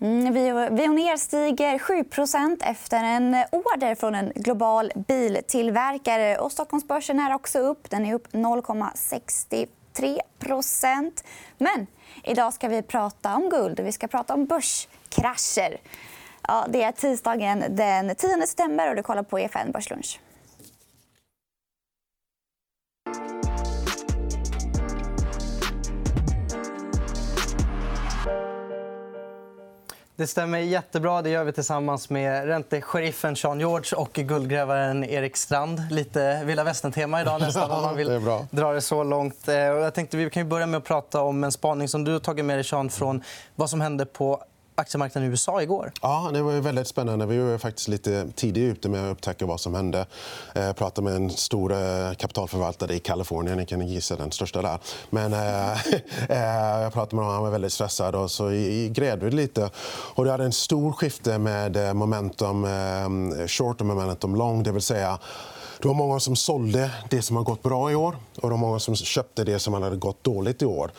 Mm, Veoneer stiger 7% efter en order från en global biltillverkare. Och Stockholmsbörsen är också upp. Den är upp 0,63% Men idag ska vi prata om guld och vi ska prata om börskrascher. Ja, det är tisdagen den 10 september och du kollar på EFN Börslunch. Det stämmer jättebra. Det gör vi tillsammans med räntesheriffen Sean George och guldgrävaren Erik Strand. Lite vilda västern-tema idag nästan, om man vill det dra det så långt. Eh, jag tänkte vi kan börja med att prata om en spaning som du har tagit med dig, Sean, från vad som hände på aktiemarknaden i USA igår. Ja, det var väldigt spännande. Vi var faktiskt lite tidigt ute med att upptäcka vad som hände. Eh, jag pratade med en stor eh, kapitalförvaltare i Kalifornien. Ni kan gissa den största där. Men, eh, eh, jag pratade med honom. Han var väldigt stressad. Och så grävde vi lite. Och det hade en stor skifte med momentum short och momentum long. Det vill säga det var många som sålde det som har gått bra i år och det var många som köpte det som hade gått dåligt i år.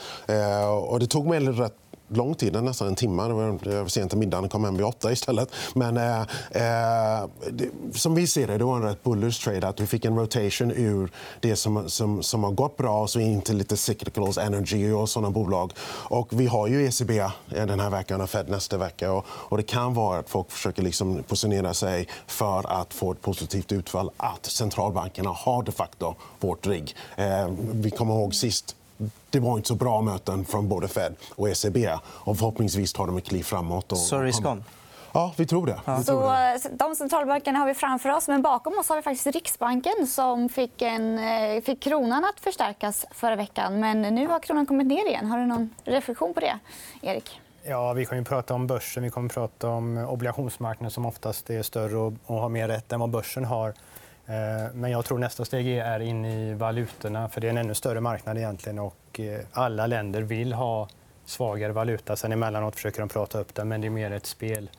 Och det tog mig rätt lång tid, nästan en timme. Det var sent till middagen, kom hem vid åtta istället. Men eh, eh, det, som vi ser det, det var en rätt bullish trade. Att vi fick en rotation ur det som, som, som har gått bra och så in till lite cyclicals, energy och såna bolag. Och vi har ju ECB eh, den här veckan och Fed nästa vecka. Och, och det kan vara att folk försöker liksom positionera sig för att få ett positivt utfall. Att centralbankerna har de facto vårt rigg. Eh, vi kommer ihåg sist det var inte så bra möten från både Fed och ECB. Och förhoppningsvis tar de ett kliv framåt. Och... Så risk on? Ja, vi tror det. Vi tror det. Så, de centralbankerna har vi framför oss. Men bakom oss har vi faktiskt Riksbanken som fick, en, eh, fick kronan att förstärkas förra veckan. Men nu har kronan kommit ner igen. Har du någon reflektion på det, Erik? Ja, vi kommer att prata om börsen. Vi kommer att prata om obligationsmarknaden som oftast är större och har mer rätt än vad börsen har. Eh, men jag tror nästa steg är in i valutorna. för Det är en ännu större marknad. egentligen. Och eh, alla länder vill ha svagare valuta. Sen emellanåt försöker de prata upp det, men det är mer ett spel.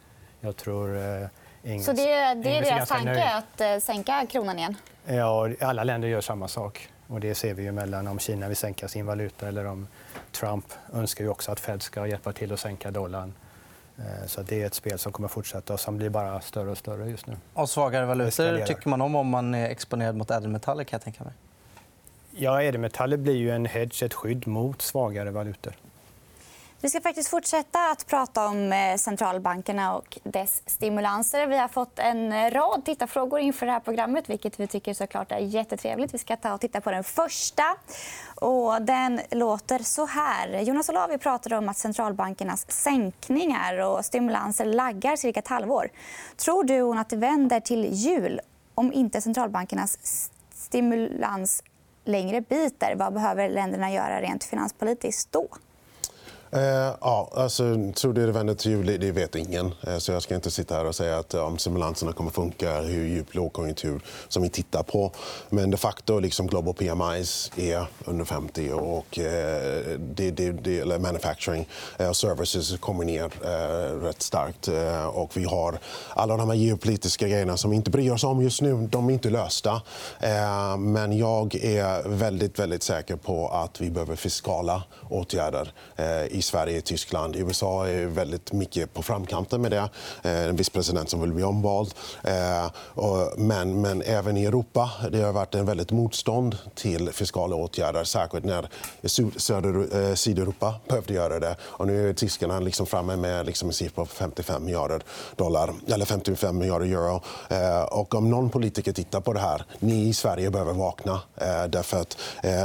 Jag tror eh, Ingen, Så det, är, det är deras tanke att sänka kronan igen? Ja, alla länder gör samma sak. Och det ser vi ju mellan om Kina vill sänka sin valuta eller om Trump önskar ju också att Fed ska hjälpa till att sänka dollarn. Eh, så det är ett spel som kommer att fortsätta och som blir bara större och större just nu. Och svagare valutor tycker man om om man är exponerad mot ädelmetaller. Kan jag tänka mig. Ja, ädelmetaller blir ju en hedge, ett skydd mot svagare valutor. Vi ska faktiskt fortsätta att prata om eh, centralbankerna och dess stimulanser. Vi har fått en eh, rad tittarfrågor inför det här programmet vilket vi tycker såklart är jättetrevligt. Vi ska ta och titta på den första. Och den låter så här. Jonas Olavi pratade om att centralbankernas sänkningar och stimulanser laggar cirka ett halvår. Tror du att det vänder till jul om inte centralbankernas stimulans längre biter? Vad behöver länderna göra rent finanspolitiskt då? Eh, ja, alltså, tror du det vänder till juli? Det vet ingen. Eh, så jag ska inte sitta här och säga att om stimulanserna kommer att funka, hur djup lågkonjunktur som vi tittar på. Men de facto, liksom global PMIs är under 50 och eh, det, det, det, eller manufacturing eh, och services kommer ner eh, rätt starkt. Eh, och vi har alla de här geopolitiska grejerna som vi inte bryr oss om just nu. De är inte lösta. Men jag är väldigt, väldigt säker på att vi behöver fiskala åtgärder i Sverige, Tyskland. USA är väldigt mycket på framkanten med det. Eh, en viss president som vill bli omvald. Eh, men, men även i Europa det har varit en väldigt motstånd till fiskala åtgärder. Särskilt när söder, eh, Sydeuropa behövde göra det. Och nu är tyskarna liksom framme med liksom en siffra på 55 miljarder dollar, eller 55 miljarder euro. Och om någon politiker tittar på det här, ni i Sverige behöver vakna. Därför att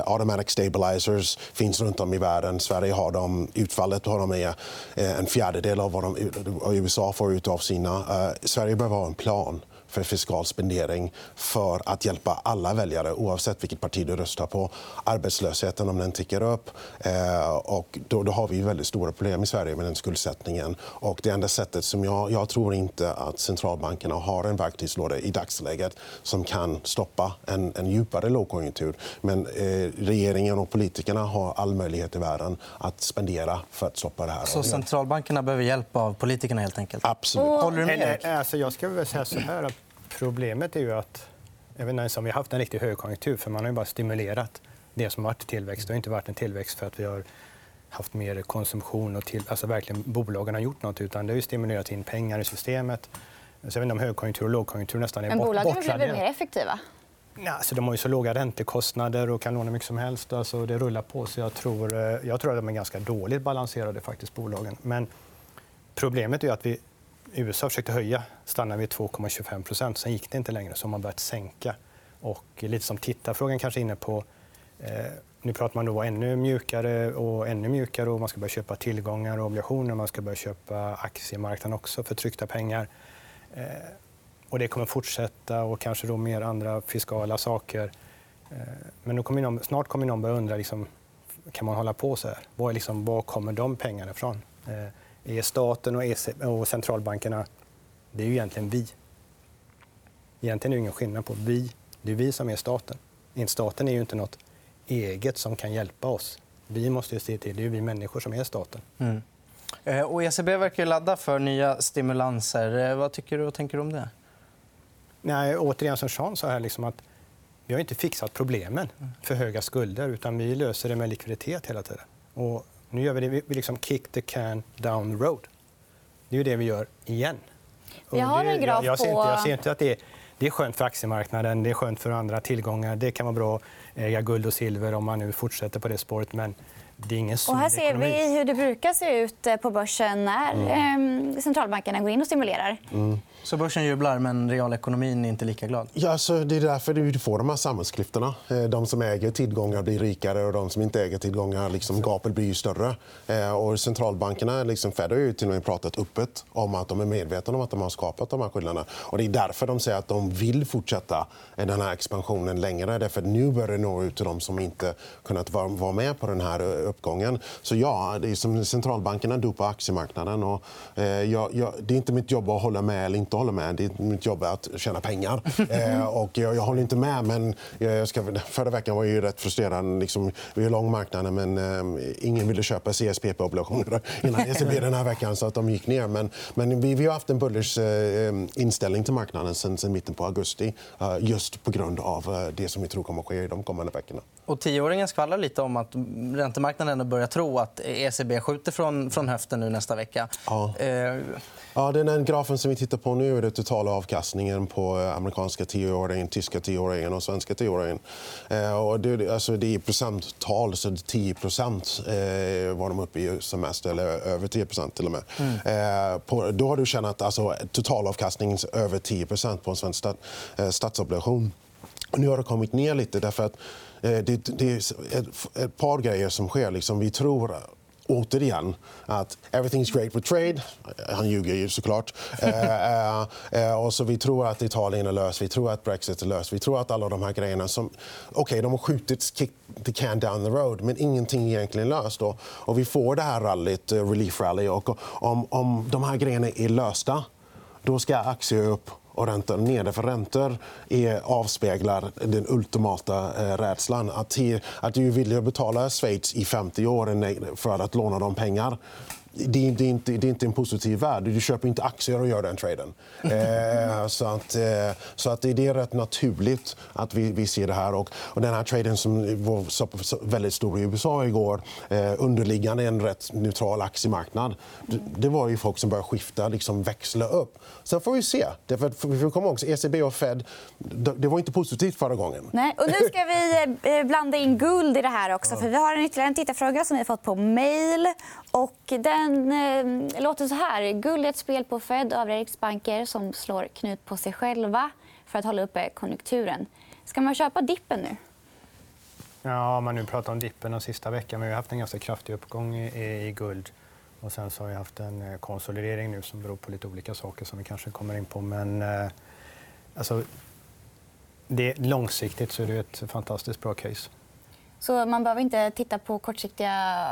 automatic stabilizers finns runt om i världen. Sverige har dem utfallet har de med eh, en fjärdedel av vad de, USA får ut av sina. Eh, Sverige behöver ha en plan för fiskal spendering för att hjälpa alla väljare oavsett vilket parti du röstar på. Arbetslösheten om den tickar upp. Eh, och då, då, har vi väldigt stora problem i Sverige med den skuldsättningen. Och det enda sättet som jag, jag tror inte att centralbankerna har en verktygslåda i dagsläget som kan stoppa en, en djupare lågkonjunktur. Men eh, regeringen och politikerna har all möjlighet i världen att spendera för att stoppa det här. Så centralbankerna behöver hjälp av politikerna helt enkelt? Absolut. Håller du med? Alltså, jag ska väl säga så här. Problemet är ju att vet inte, om vi har haft en riktig högkonjunktur för man har ju bara stimulerat det som varit tillväxt. Det har inte varit en tillväxt för att vi har haft mer konsumtion och till, alltså verkligen bolagen har gjort något. Utan det har stimulerat in pengar i systemet. Så inte om högkonjunktur och lågkonjunktur nästan är Men bolagen har blivit mer effektiva? Ja, alltså de har ju så låga räntekostnader och kan låna mycket som helst. Alltså det rullar på. Så jag, tror, eh, jag tror att de är ganska dåligt balanserade, faktiskt, bolagen. Men problemet är att vi USA försökte höja, stannade vid 2,25% Sen gick det inte längre, så man börjat sänka. Och lite som tittarfrågan kanske är inne på... Eh, nu pratar man då ännu mjukare och ännu mjukare. och Man ska börja köpa tillgångar och obligationer. Man ska börja köpa aktiemarknaden också för tryckta pengar. Eh, och det kommer fortsätta och kanske då mer andra fiskala saker. Eh, men då kommer någon, snart kommer någon börja undra liksom, kan man hålla på så här. Var, liksom, var kommer de pengarna ifrån? Eh, Eh, är staten och, EC, och centralbankerna, det är ju egentligen vi. Egentligen är det ingen skillnad på vi. Det är vi som är staten. Staten är ju inte nåt eget som kan hjälpa oss. Vi måste se till, det är vi människor som är staten. Mm. Eh, och ECB verkar ladda för nya stimulanser. Vad tycker du och tänker du om det? Nej, återigen, som Sean sa, här, liksom att vi har inte fixat problemen för höga skulder. utan Vi löser det med likviditet hela tiden. Och nu gör vi det. Vi liksom kick the can down the road. Det är det vi gör igen. Vi har en graf jag, jag, ser inte, jag ser inte att det är, det är skönt för aktiemarknaden, det är skönt för andra tillgångar. Det kan vara bra att äga guld och silver om man nu fortsätter på det spåret. Men det är ingen och här ser vi hur det brukar se ut eh, på börsen när mm. Eh, centralbankerna går in och stimulerar. Mm. Så börsen jublar, men realekonomin är inte lika glad? Ja, så det är därför du får de här samhällsklyftorna. Eh, de som äger tillgångar blir rikare och de som inte äger tillgångar, liksom, gapet blir större. Eh, och centralbankerna, liksom Fed, har ju till och med pratat öppet om att de är medvetna om att de har skapat de här skillnaderna. Och det är därför de säger att de vill fortsätta eh, den här expansionen längre. Därför nu börjar det nå ut till de som inte kunnat vara med på den här uppgången. Så ja, det är som centralbankerna dopar aktiemarknaden. Och, eh, jag, jag, det är inte mitt jobb att hålla med eller inte hålla med. Det är mitt jobb att tjäna pengar. eh, och jag, jag, håller inte med, men jag ska, förra veckan var jag ju rätt frustrerad. Liksom, vi är lång marknaden, men eh, ingen ville köpa CSPP-obligationer innan ECB den här veckan, så att de gick ner. Men, men vi, vi har haft en bullish eh, inställning till marknaden sen, sen mitten på augusti eh, just på grund av eh, det som vi tror kommer att ske i de kommande veckorna. Och tioåringen skvallrar lite om att räntemarknaden börjar tro att ECB skjuter från, från höften nu nästa vecka. Ja. Ja, den grafen som vi tittar på nu är den totala avkastningen på eh, amerikanska tioåringen, tyska tioåringen och svenska tioåringen. Eh, och det, alltså, det är procenttal, så 10 procent eh, var de uppe i som mest, eller över 10% till och med. Mm. Eh, på, då har du tjänat alltså, totalavkastningen över 10% på en svensk stat, eh, statsobligation. Nu har det kommit ner lite. därför att Eh, det, det är ett, par grejer som sker. Liksom, vi tror återigen att everything's great with trade. Han ljuger ju såklart. eh, eh, och så vi tror att Italien är löst, vi tror att Brexit är löst. Vi tror att alla de här grejerna som... Okej, okay, de har skjutit kick the can down the road, men ingenting är egentligen löst. Och, och vi får det här rallyt, uh, relief rally. Och om, om de här grejerna är lösta, då ska aktier upp och räntor ner. För räntor är, avspeglar den ultimata eh, rädslan. Att, att du vill betala Schweiz i 50 år för att låna dem pengar det är, inte, det är inte en positiv värld. Du köper inte aktier och gör den traden. Eh, så att, eh, så att det är rätt naturligt att vi, vi ser det här. Och, och den här traden som var väldigt stor i USA igår, eh, underliggande en rätt neutral aktiemarknad. Det, det var ju folk som började skifta, liksom växla upp. Sen får vi se. Därför vi får komma ihåg, ECB och Fed, det var inte positivt förra gången. Nej, och nu ska vi eh, blanda in guld i det här också. För vi har en ytterligare en tittarfråga som vi har fått på mejl. Den eh, låter så här. Guld är ett spel på Fed och övriga riksbanker som slår knut på sig själva för att hålla uppe konjunkturen. Ska man köpa dippen nu? Ja, man nu pratar om dippen de sista veckan. Men vi har haft en ganska kraftig uppgång i, i guld. Och sen så har vi haft en eh, konsolidering nu som beror på lite olika saker som vi kanske kommer in på. Men eh, alltså, det, långsiktigt så är det ett fantastiskt bra case. Så man behöver inte titta på kortsiktiga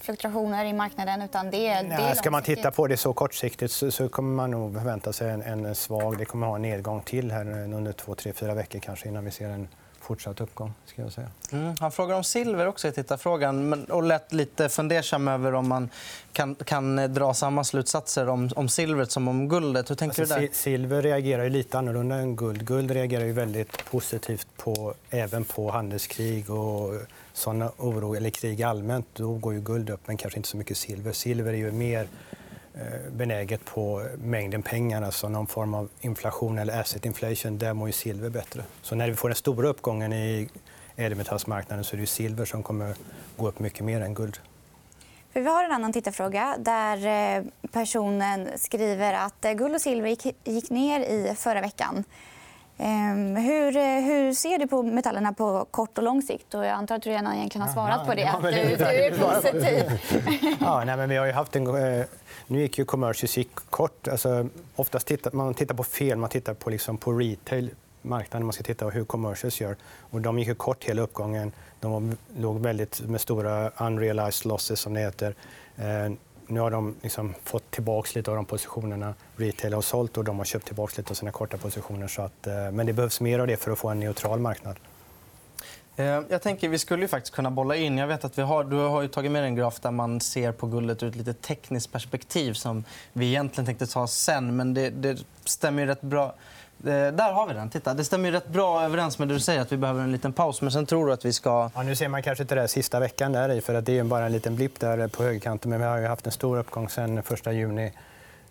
fluktuationer i marknaden. Utan det, är, det är ska man titta på det så kortsiktigt så, så kommer man nog förvänta sig en, en svag... Det kommer ha en nedgång till här under två, tre, fyra veckor kanske innan vi ser en fortsatt uppgång. Ska jag säga. Mm. Han frågar om silver också i tittarfrågan och lät lite fundersam över om man kan, kan dra samma slutsatser om, om silvret som om guldet. Hur tänker alltså, du där? Silver reagerar ju lite annorlunda än guld. Guld reagerar ju väldigt positivt på, även på handelskrig och såna oro, eller krig allmänt. Då går ju guld upp, men kanske inte så mycket silver. Silver är ju mer Eh, benäget på mängden pengar, alltså någon form av inflation eller asset inflation, där mår ju silver bättre. Så när vi får den stora uppgången i ädelmetallsmarknaden så är det silver som kommer gå upp mycket mer än guld. För vi har en annan tittarfråga där eh, personen skriver att eh, guld och silver gick ner i förra veckan. Ehm, hur, hur, ser du på metallerna på kort och lång sikt? Och jag antar att du redan egentligen har svarat på det. Du, du är positiv. ja, nej, men vi har ju haft en, nu gick ju commercials gick kort. Alltså, oftast tittar man tittar på fel. Man tittar på, liksom, på retail marknaden. Man ska titta på hur commercials gör. Och de gick ju kort hela uppgången. De låg väldigt med stora unrealized losses, som det heter. Nu har de liksom fått tillbaka lite av de positionerna. Retail har sålt och de har köpt tillbaka lite av sina korta positioner. Så att, eh, men det behövs mer av det för att få en neutral marknad. Eh, jag tänker vi skulle ju faktiskt kunna bolla in. Jag vet att vi har, du har ju tagit med en graf där man ser på guldet ur ett lite tekniskt perspektiv som vi egentligen tänkte ta sen. Men det, det stämmer ju rätt bra. Eh, där har vi den. Titta. Det stämmer ju rätt bra överens med det du säger att vi behöver en liten paus. Men sen tror du att vi ska... Ja, nu ser man kanske inte det sista veckan där i, för att det är bara en liten blipp där på högerkanten. Men vi har ju haft en stor uppgång sen 1 juni.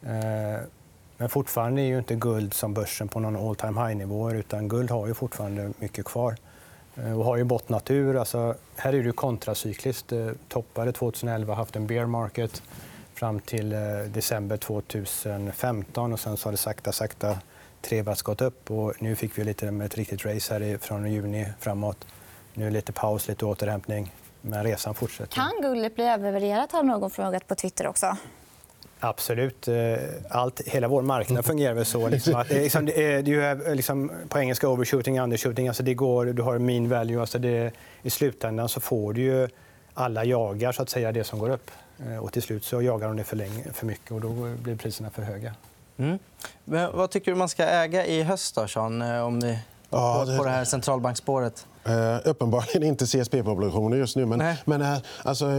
Eh, men fortfarande är ju inte guld som börsen på någon all time high-nivåer utan guld har ju fortfarande mycket kvar. Eh, och har ju bottnat ur. Alltså, här är det kontracykliskt. Det toppade 2011 haft en bear market fram till december 2015 och sen så har det sakta, sakta trevats gått upp. Och nu fick vi lite med ett riktigt race här från juni framåt. Nu det lite paus, lite återhämtning. Men resan fortsätter. Kan guldet bli övervärderat? har någon frågat på Twitter också. Absolut. Eh, allt, hela vår marknad fungerar väl så. Liksom, att det, liksom, det du är, liksom, på engelska overshooting, undershooting. Alltså det går, du har mean value. Alltså det, I slutändan så får du ju... Alla jagar så att säga, det som går upp. Eh, och till slut så jagar de det för, länge, för mycket och då blir priserna för höga. Mm. Men vad tycker du man ska äga i höst, då, Sean? Eh, om ni... Ja, det... på det här centralbankspåret? Uh, uppenbarligen inte CSP-obligationer just nu. Men, men uh, alltså,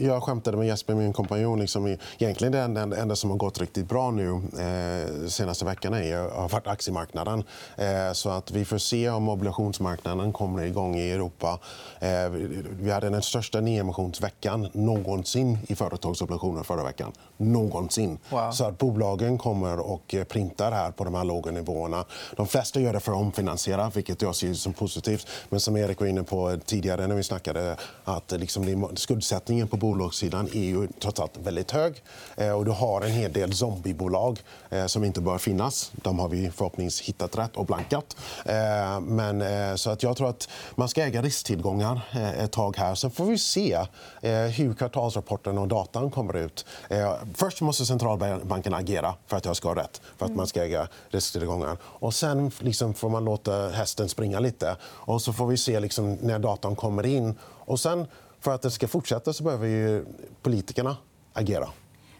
jag skämtade med Jesper, min kompanjon. Liksom, egentligen det enda, enda som har gått riktigt bra nu uh, senaste veckorna är, har varit aktiemarknaden. Uh, så att vi får se om obligationsmarknaden kommer igång i Europa. vi hade den största nyemissionsveckan någonsin i företagsobligationer förra veckan. Någonsin. Wow. Så att bolagen kommer och printar här på de här låga nivåerna. De flesta gör det för att omfinansiera, vilket jag ser som positivt. Men som Erik var inne på tidigare när vi snackade att liksom skuldsättningen på bolagssidan är ju trots allt väldigt hög. Eh, och du har en hel del zombiebolag eh, som inte bör finnas. De har vi förhoppningsvis hittat rätt och blankat. Eh, men, så att jag tror att man ska äga risktillgångar ett tag här. Sen får vi se hur kvartalsrapporten och datan kommer ut. Först måste centralbanken agera för att jag ska ha rätt, för att man ska äga risktillgångar. Och sen liksom får man låta hästen springa lite. Och så får vi se liksom när datan kommer in. Och sen, för att det ska fortsätta så behöver ju politikerna agera.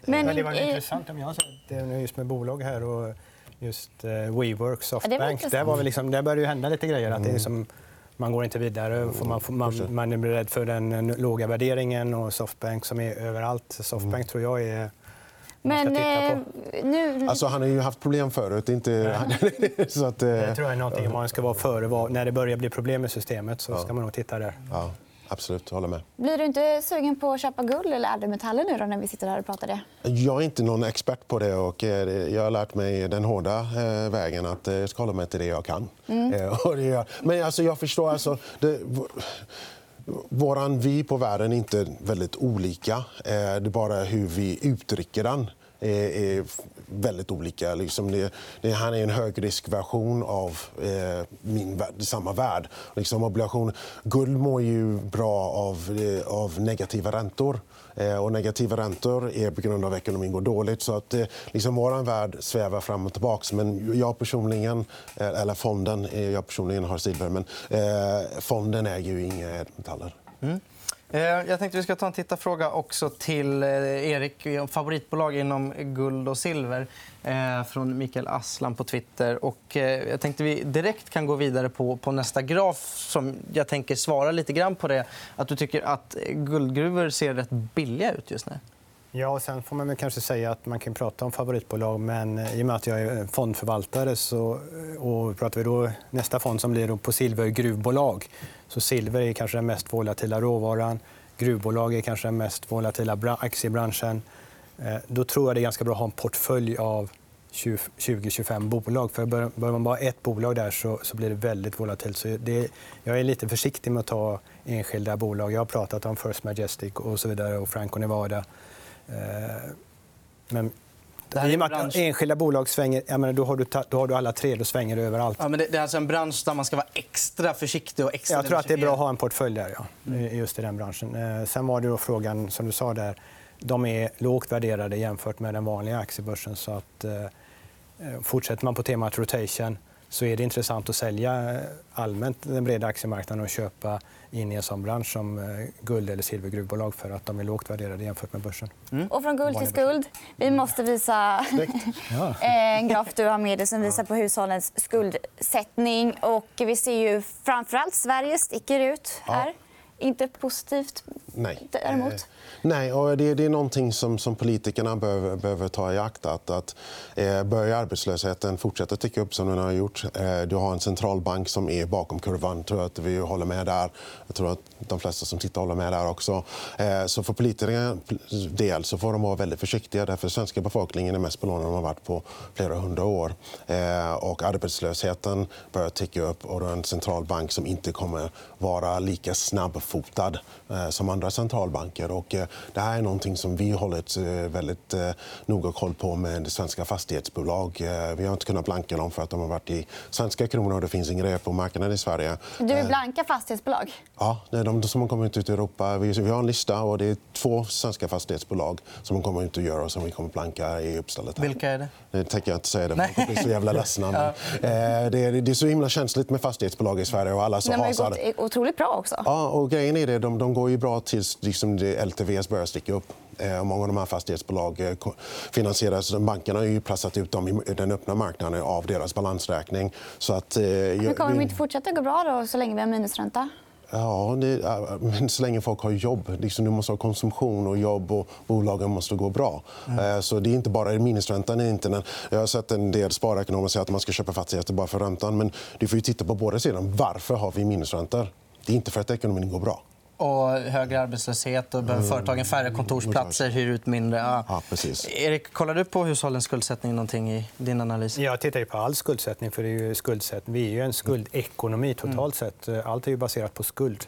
Men, det var intressant om jag säger just med bolag här och just uh, WeWork, Softbank. Ja, där, var vi liksom, där började det hända lite grejer. Att det liksom, man går inte vidare. För man, man, man är rädd för den låga värderingen. och Softbank som är överallt. Softbank mm. tror jag är men eh, nu... Alltså, han har ju haft problem förut. Inte... så att, eh... Det tror jag är någonting man ska vara före. När det börjar bli problem med systemet så ska man nog titta där. Ja, absolut, håller med. Blir du inte sugen på att köpa guld eller ädelmetaller nu då, när vi sitter här och pratar det? Jag är inte någon expert på det. och eh, Jag har lärt mig den hårda vägen att jag ska hålla mig till det jag kan. Mm. Men alltså, jag förstår... Alltså, det vår vy på världen är inte väldigt olika. Eh, det är bara hur vi uttrycker den eh, är väldigt olika. Liksom det, det, här är en högriskversion av eh, min, samma värld. Liksom obligation, guld mår ju bra av, eh, av negativa räntor. Eh, och negativa räntor är på grund av att ekonomin går dåligt. Så att, eh, liksom vår värld svävar fram och tillbaka. Men jag personligen, eh, eller fonden, jag personligen har silver, men fonden äger ju inga ädelmetaller. Mm. Eh, jag tänkte vi ska ta en tittarfråga också till eh, Erik. Eh, favoritbolag inom guld och silver från Mikael Aslan på Twitter. Och jag tänkte vi direkt kan gå vidare på, på nästa graf som jag tänker svara lite grann på det. Att du tycker att guldgruvor ser rätt billiga ut just nu. Ja, och sen får man kanske säga att man kan prata om favoritbolag men i och med att jag är fondförvaltare så, och pratar vi då nästa fond som blir då på silvergruvbolag så silver är kanske den mest volatila råvaran. Gruvbolag är kanske den mest volatila aktiebranschen. Eh, då tror jag det är ganska bra att ha en portfölj av 20-25 bolag. För börjar man bara ha ett bolag där så, så blir det väldigt volatilt. Så det, jag är lite försiktig med att ta enskilda bolag. Jag har pratat om First Majestic och så vidare och Franco Nevada. Eh, Eh, men i och med att enskilda bolag svänger, jag menar, då, har du, då har du alla tre, då svänger det överallt. Ja, men det, är alltså en bransch där man ska vara extra försiktig och extra Jag tror att det är bra att ha en portfölj där, ja. Mm. just i den branschen. Eh, sen var det då frågan, som du sa där, de är lågt värderade jämfört med den vanliga aktiebörsen. Så att, eh, eh fortsätter man på temat rotation så är det intressant att sälja allmänt den breda aktiemarknaden och köpa in i en sån bransch som eh, guld eller silvergruvbolag för att de är lågt värderade jämfört med börsen. Mm. Och från guld till skuld. Vi måste visa en graf du har med dig som visar på hushållens skuldsättning. Och vi ser ju framförallt Sverige sticker ut här. Ja. Inte positivt Nej. däremot. Eh, nej, och det, det är någonting som, som politikerna behöver, behöver ta i akt. Att, att eh, börjar arbetslösheten fortsätta ticka upp som den har gjort. Eh, du har en centralbank som är bakom kurvan. Tror att vi håller med där. Jag tror att de flesta som tittar håller med där också. Eh, så för politikernas del så får de vara väldigt försiktiga. Därför svenska befolkningen är mest belånad de har varit på flera hundra år. Eh, och arbetslösheten börjar ticka upp och en centralbank som inte kommer vara lika snabbfotad eh, som andra centralbanker. Och, eh, det här är någonting som vi hållit eh, väldigt noga koll på med svenska fastighetsbolag. Vi har inte kunnat blanka dem för att de har varit i svenska kronor och det finns ingen på marknaden i Sverige. Du vill blanka fastighetsbolag? Ja, det är de som har kommit ut i Europa. Vi har en lista och det är två svenska fastighetsbolag som kommer ut att göra och som vi kommer blanka i uppstället. Vilka är det? Det tänker jag inte säga. Det. Blir så jävla ledsna. ja. det, är, det är så himla känsligt med fastighetsbolag i Sverige. Och alla så Nej, har gått otroligt bra också. Ja, och grejen är det, de, de går ju bra tills liksom, LTVs börjar sticka upp. Eh, många av de här fastighetsbolagen eh, finansieras. Bankerna har ju pressat ut dem i den öppna marknaden av deras balansräkning. Så att, eh, Men kommer de inte fortsätta gå bra då, så länge vi har minusränta? Ja, det, men så länge folk har jobb. Liksom, du måste ha konsumtion och jobb och bolagen måste gå bra. Mm. Så det är inte bara minusräntan. Är inte den. Jag har sett en del sparekonomer säga att man ska köpa fastigheter bara för räntan. Men du får titta på båda sidor. Varför har vi minusräntor? Det är inte för att ekonomin går bra och högre arbetslöshet och behöver mm. företagen färre kontorsplatser, hyr ut mindre. Ja. Ja, precis. Erik, kollar du på hushållens skuldsättning någonting i din analys? Jag tittar på all skuldsättning. för det är ju skuldsättning. Vi är ju en skuldekonomi totalt mm. sett. Allt är ju baserat på skuld.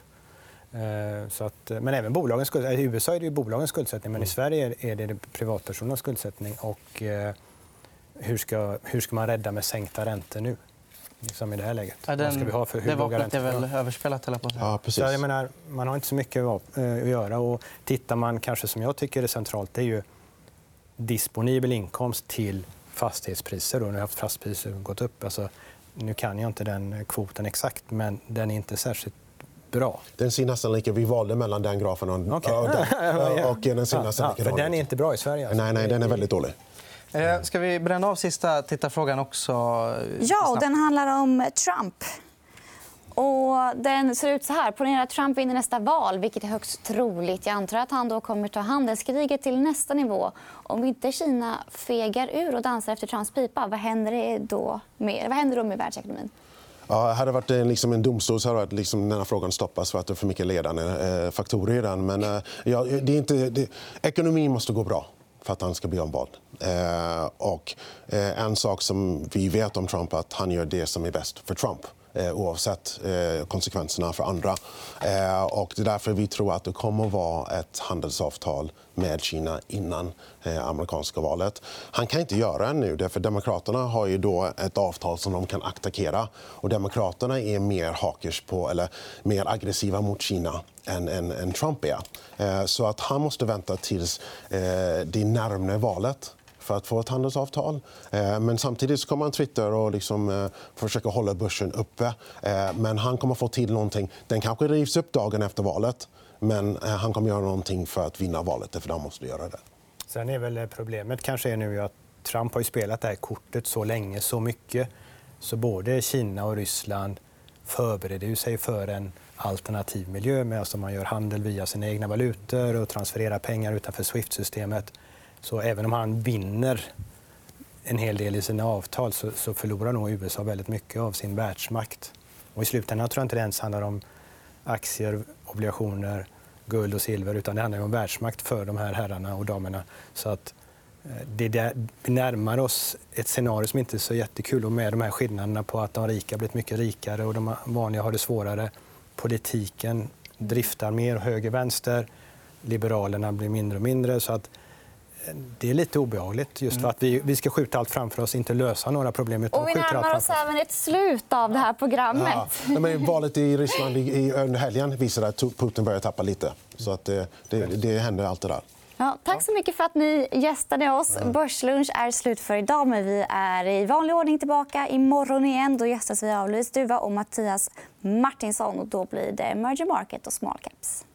Eh, så att, men även bolagens skuldsättning. I USA är det bolagens skuldsättning, men i mm. Sverige är det privatpersonernas skuldsättning. Och, eh, hur, ska, hur ska man rädda med sänkta räntor nu? Liksom i det här läget. Ja, den, Vad ska vi ha för hur det vapnet är väl överspelat? På ja, precis. Så jag menar, man har inte så mycket eh, att göra. Och tittar man, kanske som jag tycker är centralt, det är ju disponibel inkomst till fastighetspriser. Då, när haft fastighetspriser gått upp. Alltså, nu kan jag inte den kvoten exakt, men den är inte särskilt bra. Den ser nästan lika... Vi valde mellan den grafen och, okay. och den. och den ser nästan ja, den är inte bra i Sverige. Alltså. Nej, nej, den är väldigt dålig. Eh, ska vi bränna av sista tittarfrågan också? Ja, och den handlar om Trump. Och den ser ut så här. Ponera att Trump vinner nästa val, vilket är högst troligt. Jag antar att han då kommer ta handelskriget till nästa nivå. Om inte Kina fegar ur och dansar efter Trumps pipa, vad händer då med, vad händer då med världsekonomin? Ja, hade det varit liksom en domstol så hade liksom den här frågan stoppats för att det är för mycket ledande eh, faktorer i den. Men eh, ja, det är inte, det, ekonomin måste gå bra för att han ska bli omvald. Eh, och, eh, en sak som vi vet om Trump är att han gör det som är bäst för Trump Eh, oavsett eh, konsekvenserna för andra. Eh, och det är därför vi tror att det kommer att vara ett handelsavtal med Kina innan eh, amerikanska valet. Han kan inte göra det nu, för Demokraterna har ju då ett avtal som de kan attackera. Och Demokraterna är mer hakers på, eller mer aggressiva mot Kina än, än, än Trump är. Eh, så att han måste vänta tills eh, det närmare valet för att få ett handelsavtal. Eh, men samtidigt så kommer han Twitter och liksom, eh, försöka hålla börsen uppe. Eh, men han kommer få till någonting. Den kanske rivs upp dagen efter valet. Men han kommer göra någonting för att vinna valet, för han måste göra det. Sen är väl problemet kanske är nu att Trump har spelat det här kortet så länge, så mycket. Så både Kina och Ryssland förbereder sig för en alternativ miljö med alltså man gör handel via sina egna valutor och transfererar pengar utanför Swift-systemet. Så även om han vinner en hel del i sina avtal så, så förlorar nog USA väldigt mycket av sin världsmakt. Och I slutändan tror jag inte det ens handlar om aktier, obligationer, guld och silver utan det handlar om världsmakt för de här herrarna och damerna. Så att eh, det där, vi närmar oss ett scenario som inte är så jättekul och med de här skillnaderna på att de rika har blivit mycket rikare och de vanliga har det svårare. Politiken driftar mer höger-vänster. Liberalerna blir mindre och mindre. Så att det är lite obehagligt. Just för att vi, vi ska skjuta allt framför oss, inte lösa några problem. Utan och vi närmar oss även ett slut av det här programmet. Ja. Men valet i Ryssland under helgen visade att Putin börjar tappa lite. Så att det, det, det händer allt det där. Ja, tack så mycket för att ni gästade oss. Börslunch är slut för idag. Men vi är i vanlig ordning tillbaka imorgon igen. Då gästas vi av Louise Duva och Mattias Martinsson. Och då blir det Merger Market och Small Caps.